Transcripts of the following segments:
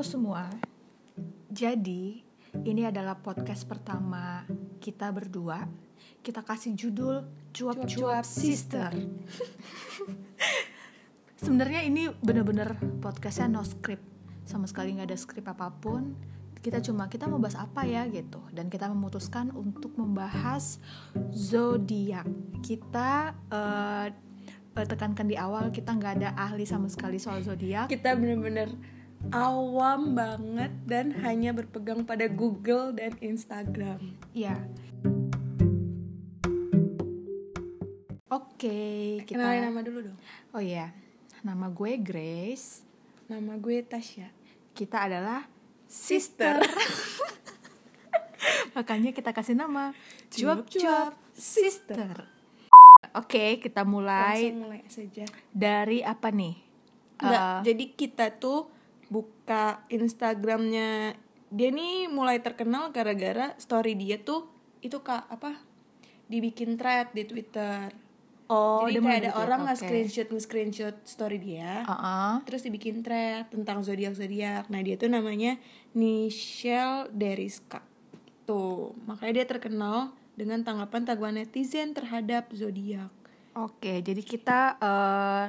Halo semua. Jadi, ini adalah podcast pertama kita berdua. Kita kasih judul Cuap-cuap Sister. Sebenarnya ini bener-bener podcastnya no script, sama sekali nggak ada skrip apa pun. Kita cuma kita mau bahas apa ya gitu, dan kita memutuskan untuk membahas zodiak. Kita eh, tekankan di awal kita nggak ada ahli sama sekali soal zodiak. kita bener-bener awam banget dan hanya berpegang pada Google dan Instagram. Iya. Oke, kita Kenalin nama dulu dong. Oh iya. Nama gue Grace. Nama gue Tasya. Kita adalah sister. Makanya kita kasih nama Cuap-cuap Sister. Oke, kita mulai Langsung mulai saja. dari apa nih? Enggak, Eh, jadi kita tuh buka Instagramnya dia nih mulai terkenal gara-gara story dia tuh itu kak apa dibikin thread di Twitter. oh, jadi kayak ada gitu, orang oke. nge-screenshot nge-screenshot story dia. Uh-uh. terus dibikin thread tentang zodiak zodiak nah dia tuh namanya Nichelle Deriska tuh makanya dia terkenal dengan tanggapan tanggapan netizen terhadap zodiak Oke, jadi kita eh,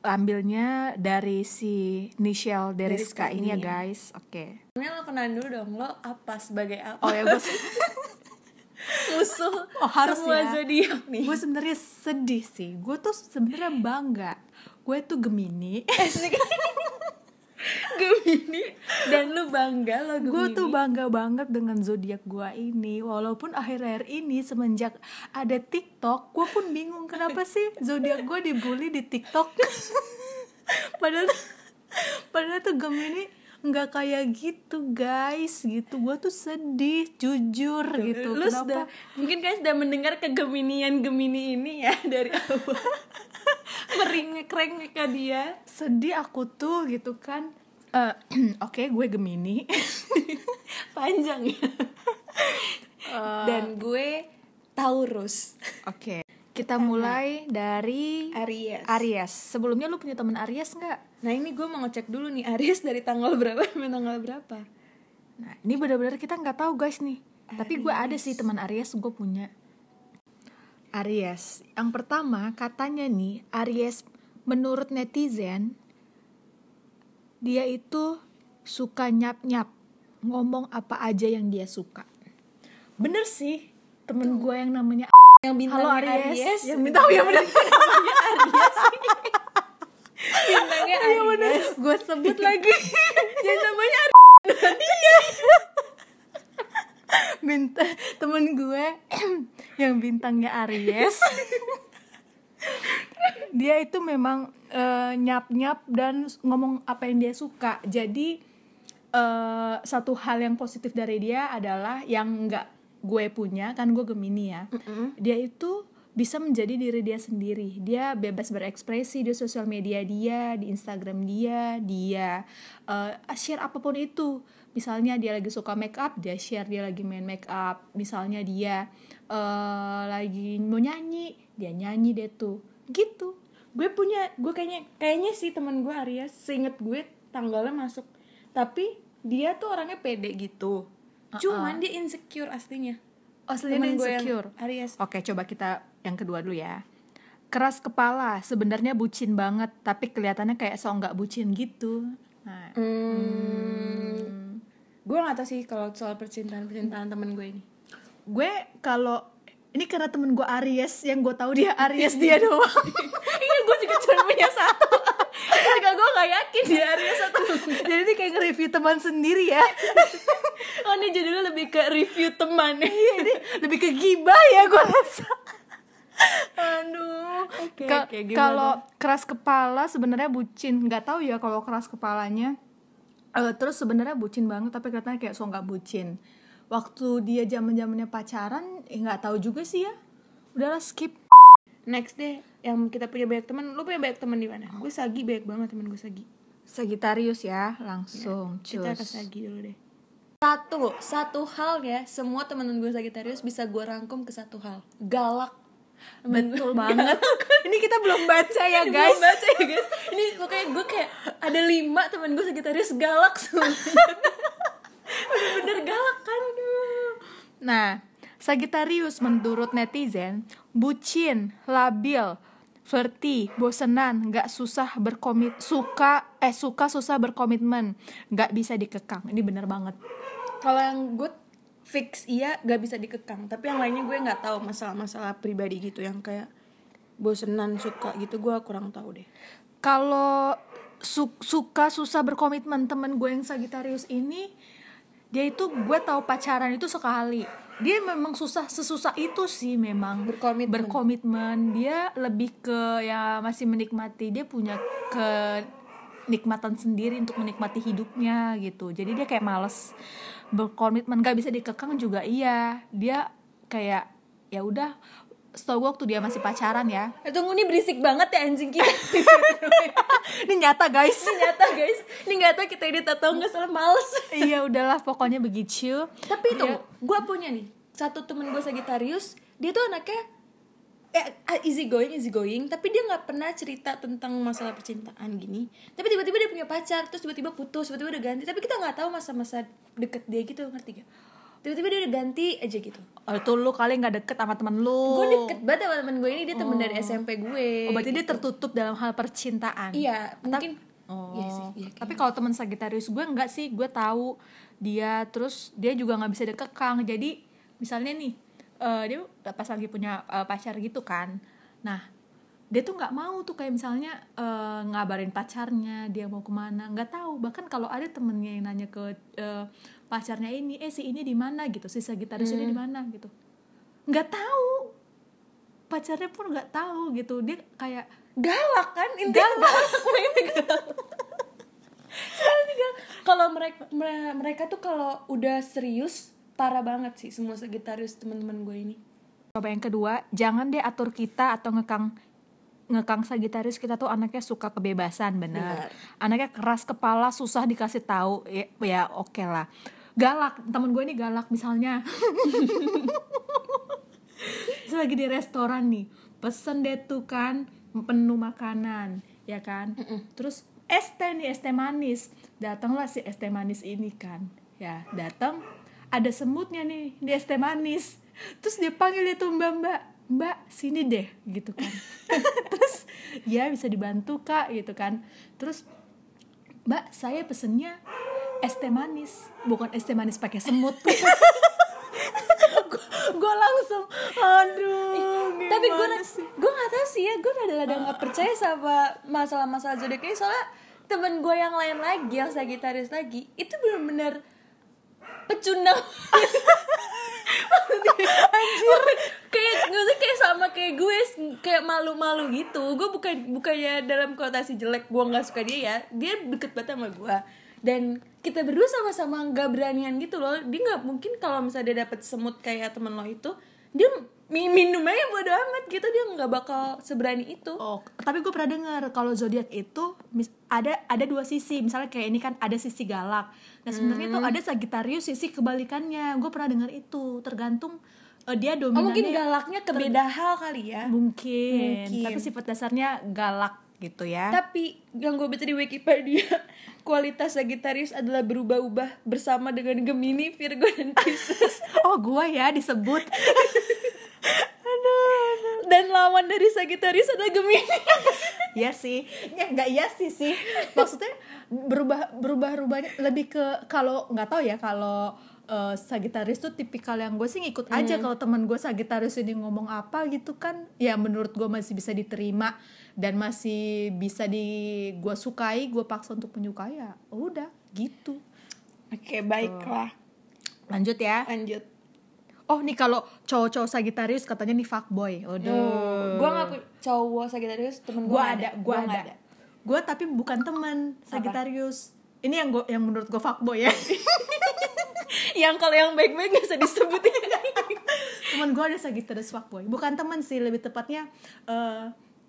ambilnya dari si Nichelle Deriska Deriska ini ya ini. guys. Oke. ini lo kenalin dulu dong lo apa sebagai apa Oh ya gue musuh Oh, harus semua ya. zodiak nih gue sebenarnya sedih sih. Gue tuh sebenarnya bangga. Gue tuh Gemini. Dan lu bangga lo gue tuh bangga banget dengan zodiak gue ini. Walaupun akhir-akhir ini semenjak ada TikTok, gue pun bingung kenapa sih zodiak gue dibully di TikTok. padahal padahal tuh Gemini nggak kayak gitu guys. Gitu. Gue tuh sedih jujur gitu. lu sudah mungkin kalian sudah mendengar kegeminian Gemini ini ya dari awal. Meringek-rengek ke dia. Sedih aku tuh gitu kan Eh, oke gue Gemini. Panjang. Ya Eh, dan gue Taurus. oke. Kita mulai dari Aries. Aries. Sebelumnya lu punya teman Aries nggak? Nah ini gue mau ngecek dulu nih Aries dari tanggal berapa sampai tanggal berapa? Nah, ini benar-benar kita nggak tahu guys nih. Tapi gue ada sih teman Aries, gue punya. Aries. Yang pertama, katanya nih, Aries menurut netizen dia itu suka nyap-nyap, ngomong apa aja yang dia suka. Bener sih, temen gue yang namanya yang Halo bintangnya Aries, Aries, yang bintang ya bener. bintangnya Iya Aries. gue sebut lagi. yang namanya bintang temen gue yang bintangnya Aries dia itu memang nyap nyap dan ngomong apa yang dia suka. Jadi eh, satu hal yang positif dari dia adalah yang nggak gue punya kan gue gemini ya. Dia itu bisa menjadi diri dia sendiri. Dia bebas berekspresi di sosial media dia di Instagram dia dia eh, share apa pun itu. Misalnya dia lagi suka make up dia share dia lagi main make up misalnya dia eh, lagi mau nyanyi dia nyanyi deh tuh gitu. Gue punya gue kayaknya kayaknya sih teman gue Aries seinget gue tanggalnya masuk. Tapi dia tuh orangnya pede gitu. Cuman dia insecure aslinya. Aslinya dia Temen gue insecure? Aries Oke, coba kita yang kedua dulu ya. Keras kepala, sebenarnya bucin banget, tapi kelihatannya kayak so nggak bucin gitu. Nah, Hmm. gue gak tau sih kalau soal percintaan percintaan temen gue ini. Gue kalau ini karena temen gue Aries, yang gue tahu dia Aries dia doang. iya gue juga cuma punya satu. Juga gue gak yakin dia Aries satu Jadi ini kayak nge-review teman sendiri ya. oh ini judulnya lebih ke review teman. Iya, ini lebih ke gibah ya gue rasa. aduh. Oke Ka- gimana? kalau keras kepala sebenarnya bucin. Nggak tahu ya kalau keras kepalanya. Eh, terus sebenarnya bucin banget tapi katanya kayak so nggak bucin waktu dia zaman zamannya pacaran eh, nggak tahu juga sih ya. Udahlah skip. Next deh yang kita punya banyak teman lu punya banyak teman di mana? Gue Sagi banyak banget teman gue Sagi. Sagittarius ya langsung kita ke Sagi dulu deh. Satu satu hal ya semua teman gue Sagittarius bisa gue rangkum ke satu hal. Galak. Betul banget. ini kita belum baca ya Ini guys. belum baca ya guys. Ini makanya gue kayak ada lima teman gue Sagitarius galak semua bener-bener galak kan Nah, Sagittarius menurut netizen bucin, labil, flirty, bosenan, nggak susah berkomit, suka eh suka susah berkomitmen, nggak bisa dikekang. Ini bener banget. kalau yang gue fix iya gak bisa dikekang tapi yang lainnya gue nggak tahu masalah-masalah pribadi gitu yang kayak bosenan suka gitu gue kurang tahu deh Kalau su- suka susah berkomitmen temen gue yang Sagittarius ini dia itu gue tahu pacaran itu sekali. Dia memang susah sesusah itu sih memang. Berkomitmen. berkomitmen. Dia lebih ke ya masih menikmati. Dia punya kenikmatan sendiri untuk menikmati hidupnya gitu. Jadi dia kayak males berkomitmen. Gak bisa dikekang juga iya. Dia kayak ya udah setahu gue waktu dia masih pacaran ya. Eh, tunggu nih berisik banget ya anjing kita. Ini nyata guys. Ini nyata guys. Ini nggak tahu kita edit atau nggak salah males. Iya udahlah pokoknya begitu. Tapi itu Dia- gue punya nih satu temen gue Sagittarius dia tuh anaknya eh, easy going easy going tapi dia nggak pernah cerita tentang masalah percintaan gini. Tapi tiba-tiba dia punya pacar terus tiba-tiba putus tiba-tiba udah ganti. Tapi kita nggak tahu masa-masa deket dia gitu ngerti gak tiba-tiba dia udah ganti aja gitu. Oh, itu lu kali nggak deket sama temen lu. Gue deket banget sama temen gue ini dia temen dari SMP gue oh, berarti dia tertutup dalam hal percintaan? Iya mungkin. Oh. iya sih iya, Tapi kalau teman Sagittarius gue enggak sih, gue tahu dia terus dia juga nggak bisa dikekang. Jadi misalnya nih eh, dia pas lagi punya eh, pacar gitu kan. Nah dia tuh nggak mau tuh kayak misalnya eh, ngabarin pacarnya dia mau ke mana nggak tahu. Bahkan kalau ada temennya yang nanya ke eh, pacarnya ini eh si ini di mana? gitu si Sagittarius ini di mana? gitu. Nggak tahu. Pacarnya pun nggak tahu gitu. Dia kayak galak kan? Intinya galak. Kalau mereka mere- mereka tuh kalau udah serius parah banget sih semua Sagittarius teman-teman gue ini. Coba yang kedua, jangan deh atur kita atau ngekang ngekang Sagitarius kita tuh anaknya suka kebebasan. Benar. Anaknya keras kepala, susah dikasih tahu. Ya, ya oke lah. Galak, temen gue ini galak misalnya. Lagi di restoran nih, pesen deh tuh kan menu makanan, ya kan? Terus es teh nih, es teh manis. Datanglah si es teh manis ini kan. Ya, datang ada semutnya nih di es teh manis. Terus dia panggil dia tuh mbak sini deh gitu kan. Terus ya bisa dibantu kak gitu kan. Terus mbak saya pesennya es teh manis, bukan es teh manis pakai semut. gue langsung aduh tapi gue gue nggak tahu sih ya gue rada-rada nggak percaya sama masalah-masalah zodiak ini soalnya temen gue yang lain lagi yang Sagittarius lagi itu benar-benar pecundang Anjir kayak gue sih kayak sama kayak gue kayak malu-malu gitu gue bukan bukannya dalam konotasi jelek gue nggak suka dia ya dia deket banget sama gue dan kita berdua sama-sama nggak beranian gitu loh dia nggak mungkin kalau misalnya dia dapet semut kayak temen lo itu dia mi- minum aja bodo amat gitu dia nggak bakal seberani itu Oh, tapi gue pernah dengar kalau zodiak itu ada ada dua sisi. Misalnya kayak ini kan ada sisi galak. Nah sebenarnya tuh ada Sagittarius sisi kebalikannya. Gue pernah dengar itu. Tergantung eh, dia oh, dominannya. mungkin galaknya ke beda hal kali ya Mungkin. Mungkin. Tapi sifat dasarnya galak gitu ya. Tapi yang gue baca di Wikipedia, kualitas Sagittarius adalah berubah-ubah bersama dengan Gemini, Virgo, dan Pisces. oh gue ya disebut. Dan lawan dari Sagittarius adalah Gemini. Iya sih, ya nggak iya sih sih. Maksudnya berubah berubah rubahnya lebih ke kalau nggak tahu ya kalau eh, Sagittarius tuh tipikal yang gue sih ngikut aja kalau teman gue Sagittarius ini ngomong apa gitu kan, ya menurut gue masih bisa diterima dan masih bisa di gue sukai, gue paksa untuk menyukai ya udah gitu. Oke, baiklah. Lanjut ya. Lanjut. Oh nih kalau cowok-cowok Sagittarius katanya nih fuckboy. Waduh. Gue gak punya cowok Sagittarius, temen gue gue ada, gue ada. nggak Gue tapi bukan teman Sagittarius. Ini yang gua, yang menurut gue fuckboy ya. yang kalau yang baik-baik gak usah disebutin. teman gue ada Sagittarius fuckboy. Bukan teman sih, lebih tepatnya eh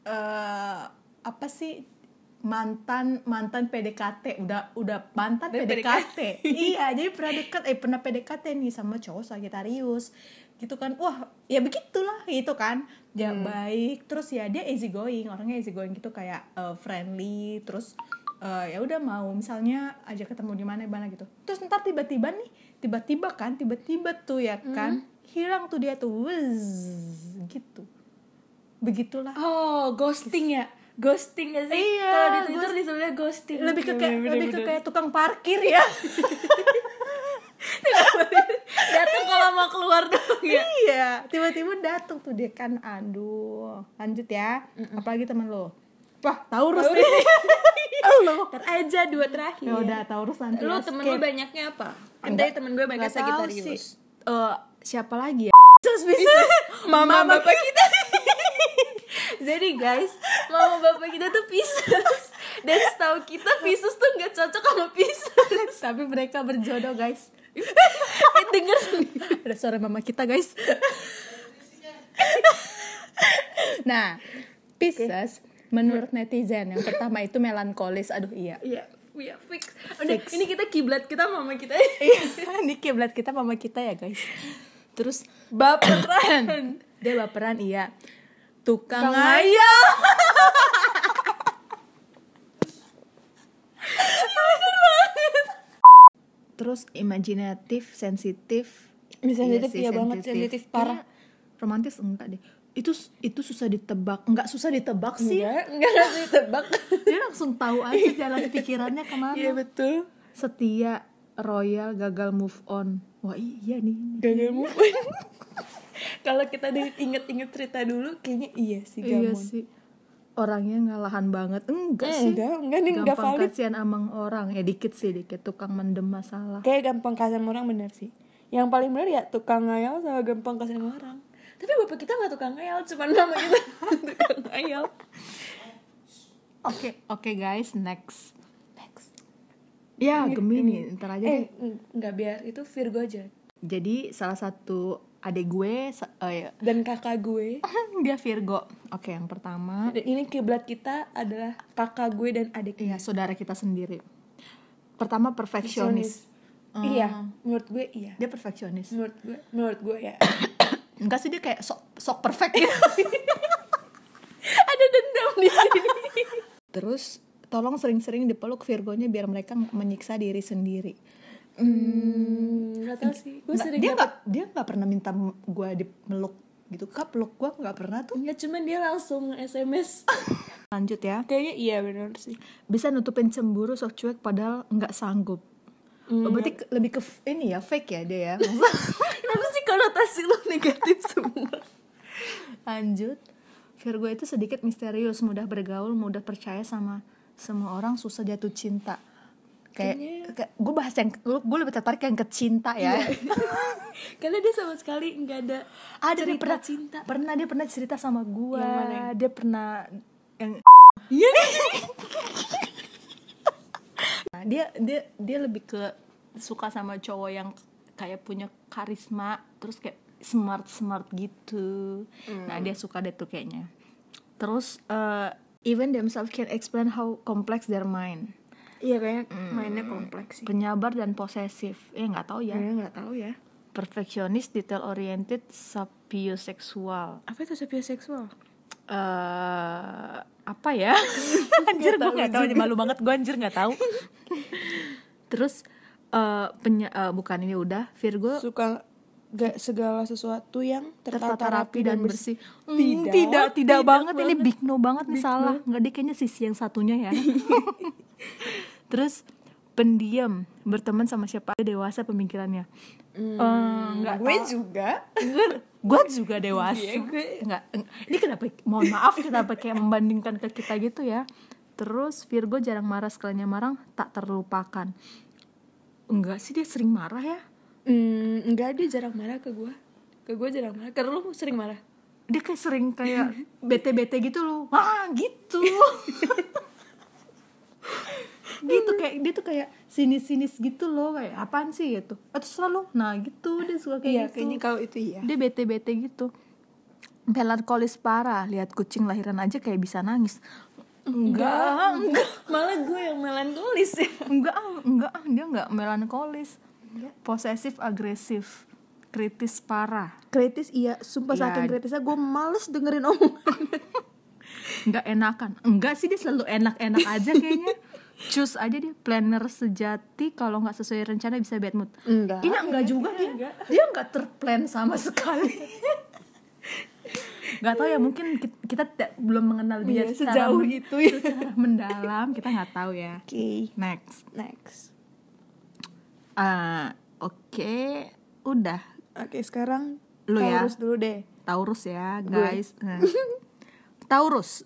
eh, apa sih? mantan mantan PDKT udah udah mantan Udah PDKT iya jadi pernah dekat eh pernah PDKT nih sama cowok Sagittarius. Gitu kan. Wah ya begitulah gitu kan. Dia baik terus ya dia easy going orangnya easy going gitu kayak eh, friendly terus eh, ya udah mau misalnya aja ketemu di mana mana gitu. Terus ntar tiba-tiba nih tiba-tiba kan tiba-tiba tuh ya kan hilang tuh dia tuh Wzzz, gitu begitulah Oh, ghosting ya? Ghosting gak sih? Iya, Kalau di Twitter disebutnya ghosting. lebih ke Iya, kayak lebih ke kayak tukang parkir ya datang kalau mau keluar dong ya. iya tiba-tiba datang tuh dia kan aduh lanjut ya apalagi temen lo wah Taurus Taurus. nih lo aja dua terakhir. ya udah Taurus nanti Lu ya, temen lu banyaknya apa? Tadi temen gue banyak Sagittarius. sih. Eh, siapa lagi ya terus bisa Mama, bapak kita. Jadi guys, mama bapak kita tuh Pisces. Dan setahu kita Pisces tuh nggak cocok sama Pisces. tapi mereka berjodoh guys Eh, denger ada suara mama kita guys nah Pisces menurut netizen yang pertama itu melankolis aduh iya Iya, iya fix. Udah, Fix. ini kita kiblat kita mama kita. Iya, ini kiblat kita mama kita ya guys. Terus baperan. Dia baperan iya. Tukang ayam. Terus imajinatif, sensitif. Sensitif, sih, iya banget, sensitif parah. Romantis enggak deh. Itu itu susah ditebak. Enggak susah ditebak sih. Enggak, enggak ngasih tebak. Dia langsung tahu aja jalan pikirannya ke mana. Iya betul. setia royal gagal move on wah iya nih Gagal move on. Kalau kita inget-inget cerita dulu, kayaknya iya sih iya Gamon. sih orangnya ngalahan banget enggak sih Enggak, enggak nih enggak gampang valid. kasihan amang orang ya dikit sih dikit tukang mendem masalah Kayak gampang kasih sama orang bener sih. Yang paling bener ya tukang ngayal sama gampang kasih sama orang. Tapi bapak kita nggak tukang ngayal, cuman mama kita tukang ngayal. oke oke guys next Next. ya Gemini ntar aja deh Eh, eng- enggak biar itu Virgo aja. jadi salah satu adik gue eh, ya, Dan kakak gue. dia Virgo oke yang pertama Dan ini kiblat kita adalah kakak gue dan adik iya saudara kita sendiri pertama perfeksionis Iya, menurut gue iya. dia perfeksionis Menurut gue, menurut gue ya. enggak sih dia kayak sok sok perfect gitu Ada dendam di sini. Terus tolong sering-sering dipeluk Virgonya biar mereka menyiksa diri sendiri. Hmm, tahu sih. Gue sering dia nggak dia nggak pernah minta gue dimeluk gitu. Kak peluk gue nggak pernah tuh. Enggak cuman dia langsung SMS. Lanjut ya. Kayaknya iya benar sih. Bisa nutupin cemburu sok cuek padahal nggak sanggup. Oh, berarti lebih ke ini ya fake ya dia ya. Konotasi lo negatif semua? Lanjut. Virgo itu sedikit misterius, mudah bergaul, mudah percaya sama semua orang, susah jatuh cinta. Kayak, kayak gue bahas yang gue lebih tertarik yang ke cinta ya. Karena dia sama sekali nggak ada ada dia cerita pernah cinta. pernah dia pernah cerita sama gua Yang mana yang- dia pernah yang Iya. nah, dia dia dia lebih ke suka sama cowok yang kayak punya karisma terus kayak smart smart gitu. Nah dia suka deh tuh kayaknya. Terus eh, even themselves can explain how complex their mind. Iya kayaknya mainnya kompleks sih. penyabar dan posesif. Eh nggak tahu ya. Kayaknya nggak tahu ya. perfeksionis detail oriented sapioseksual Apa itu seksual? eh apa ya? Anjir gue nggak tahu malu banget gue anjir nggak tahu. Terus eh penya eh, bukan ini udah. Virgo Suka gak segala sesuatu yang tertata rapi dan bersih. Hmm, Tidak, tidak tidak, tidak banget ini banget. big no banget nih salah. Nggak deh kayaknya sisi yang satunya ya. Terus pendiam. Berteman sama siapa? Aja dewasa pemikirannya. Eh, nggak gue tahu. juga. gue juga dewasa. Iya, gue- nggak ini kenapa mohon maaf kenapa kayak membandingkan ke kita gitu ya. Terus Virgo jarang marah sekalinya marah tak terlupakan enggak sih dia sering marah ya? Hmm, enggak dia jarang marah ke gue. Ke gue jarang marah. Karena lu sering marah. dia kayak sering kayak bete bete gitu loh. Wah gitu. Gitu kayak dia tuh kayak sinis sinis gitu loh. Kayak apaan sih? gitu. Atau selalu nah gitu. Dia suka kayak gitu. kalau itu iya. dia bete bete gitu. Melankolis parah. Lihat kucing lahiran aja kayak bisa nangis enggak enggak. malah gue yang melankolis ya. Enggak enggak dia enggak melankolis. Posesif agresif kritis parah. Kritis iya. Sumpah Iya. saking kritisnya gue males dengerin omongan. Nggak enakan. Enggak sih dia selalu enak-enak aja kayaknya. Choose aja dia planner sejati kalau nggak sesuai rencana bisa bad mood. Enggak. Ini enggak juga dia. Dia nggak terplan sama sekali nggak tahu ya mungkin kita, kita tidak- belum mengenal dia Iya, secara sejauh men- itu ya. secara mendalam kita nggak tahu ya. Oke. Next. Next. Ah, oke udah. Oke sekarang Lu ya. Taurus dulu deh. Taurus ya guys. Nah. Taurus.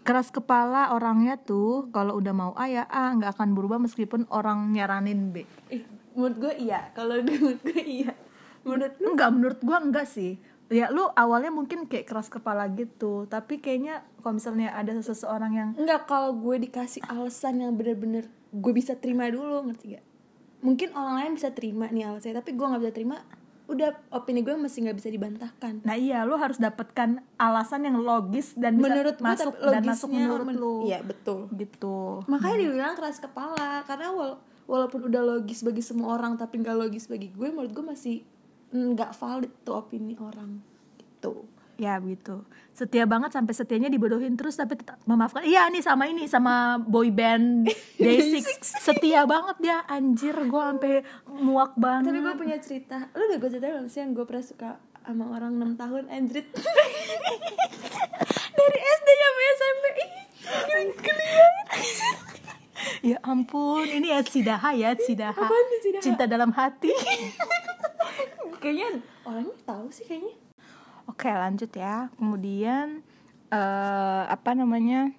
Keras kepala orangnya tuh kalau udah mau A ya A nggak akan berubah meskipun orang nyaranin B. Ih, menurut gue iya. Kalau menurut gue iya. Menurut lu? Enggak menurut gua enggak sih ya lu awalnya mungkin kayak keras kepala gitu tapi kayaknya kalau misalnya ada seseorang yang Enggak kalau gue dikasih alasan yang bener-bener gue bisa terima dulu ngerti gak? Mungkin orang lain bisa terima nih alasannya tapi gue nggak bisa terima. Udah opini gue masih nggak bisa dibantahkan. nah iya lu harus dapatkan alasan yang logis dan bisa menurut masuk dan masuk menurut men- lu Iya betul. gitu Makanya dibilang keras kepala karena wal- walaupun udah logis bagi semua orang tapi nggak logis bagi gue menurut gue masih nggak valid tuh opini orang gitu. ya gitu setia banget sampai setianya dibodohin terus tapi tetap memaafkan. Iya nih sama ini sama boy band Day6 setia banget dia anjir gue sampai muak banget. Tapi gue punya cerita. Lu udah gue ceritain belum sih yang gue pernah suka sama orang 6 tahun Andrit? Dari SD sampai SMP banget ya ampun ini ya Sidaha ya tuh Sidaha? cinta dalam hati kayaknya orangnya tahu sih kayaknya. Oke lanjut ya. Kemudian eh apa namanya?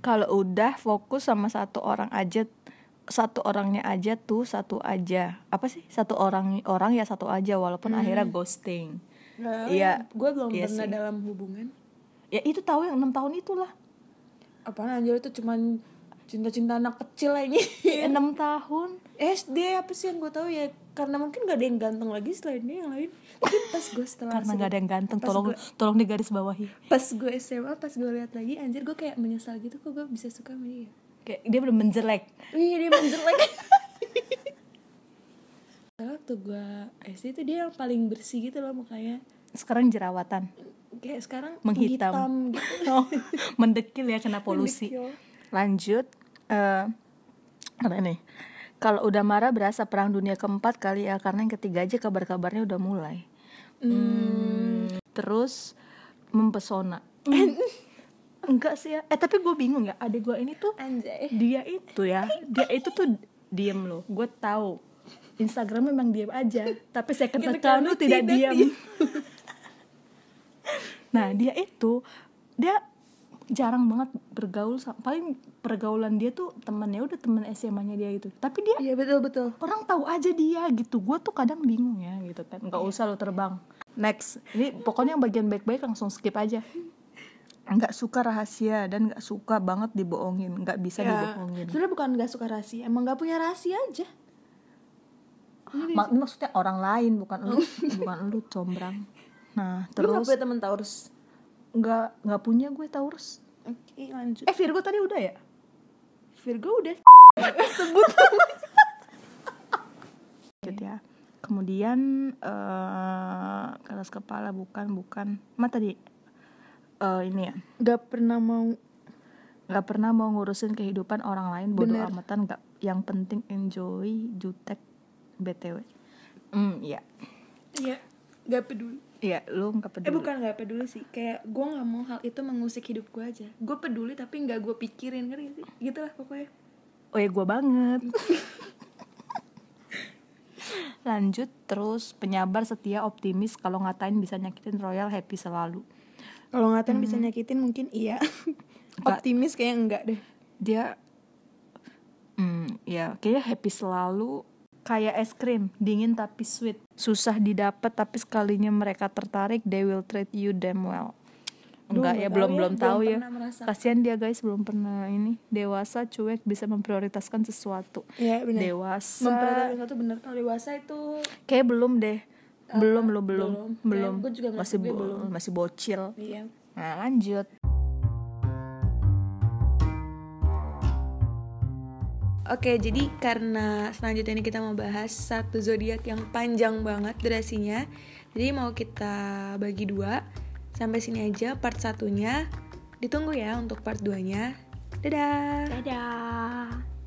Kalau udah fokus sama satu orang aja satu orangnya aja tuh satu aja. Apa sih? Satu orang orang ya satu aja walaupun akhirnya ghosting. Iya, gue belum iya pernah sih. dalam hubungan. Ya itu tahu yang enam tahun itulah. Apaan anjir itu cuman cinta-cinta anak kecil aja. Enam tahun. SD apa sih yang gue tahu ya karena mungkin gak ada yang ganteng lagi selain dia yang lain. Tapi pas gue setelah karena nggak ada yang ganteng tolong gue- tolong digaris bawahi pas gue SMA pas gue lihat lagi anjir gue kayak menyesal gitu kok gue bisa suka sama dia. Kayak dia belum menjelek. Iya dia menjelek. Waktu gue SD itu dia yang paling bersih gitu loh mukanya. Sekarang jerawatan. Kayak sekarang Menghitam. gitu. Oh, mendekil ya kena polusi. Mendekil. lanjut eh apa nih kalau udah marah berasa perang dunia keempat kali ya karena yang ketiga aja kabar-kabarnya udah mulai. Hmm, terus mempesona. Enggak sih ya. Eh tapi gue bingung ya adik gue ini tuh anjay. dia itu ya dia itu tuh diem loh. Gue tahu. Instagram memang diem aja tapi saya Kita katakan kan? lu tidak, tidak diam diem. nah dia itu dia jarang banget bergaul paling pergaulan dia tuh temannya udah teman SMA-nya dia itu tapi dia iya betul betul. orang tahu aja dia gitu. Gue tuh kadang bingung ya gitu kan nggak usah lo terbang. Next. Ini pokoknya yang bagian baik-baik langsung skip aja. Nggak suka rahasia dan nggak suka banget dibohongin. Nggak bisa ya dibohongin. Sebenarnya bukan gak suka rahasia emang gak punya rahasia aja. Mak- maksudnya orang lain bukan lu. Bukan lu combrang. Nah lu gak terus? punya temen Taurus nggak nggak punya gue Taurus. Oke lanjut. Eh Virgo tadi udah ya? Virgo udah. Lanjut ya. Kemudian eh keras kepala bukan bukan. Ma tadi eh ini ya. Gak pernah mau. Nggak pernah mau ngurusin kehidupan orang lain bodoh Bener. amatan nggak. Yang penting enjoy jutek btw hmm iya. Iya gak peduli iya lu nggak peduli. Eh bukan gak peduli sih. Kayak gue gak mau hal itu mengusik hidup gue aja. Gue peduli tapi gak gue pikirin kan gitu Gitu lah pokoknya. Oh ya gue banget. Lanjut terus penyabar setia optimis kalau ngatain bisa nyakitin royal happy selalu. Kalau ngatain bisa nyakitin mungkin iya. Optimis kayak enggak deh. Dia hmm ya kayaknya happy selalu kayak es krim dingin tapi sweet. Susah didapat tapi sekalinya mereka tertarik they will treat you damn well. Enggak nggak ya belum ya, belum belum tahu ya merasakan. kasihan dia guys belum pernah ini. Dewasa cuek bisa memprioritaskan sesuatu. Iya benar dewasa. Memperhatikan sesuatu benar Kalau dewasa itu kayak belum deh. Belum lo belum. Belum. belum, juga merasa masih bo- belum. masih bocil. Iya. Nah lanjut Oke, jadi karena selanjutnya ini kita mau bahas satu zodiak yang panjang banget durasinya. Jadi mau kita bagi dua. Sampai sini aja part satunya. Ditunggu ya untuk part 2-nya. Dadah. Dadah.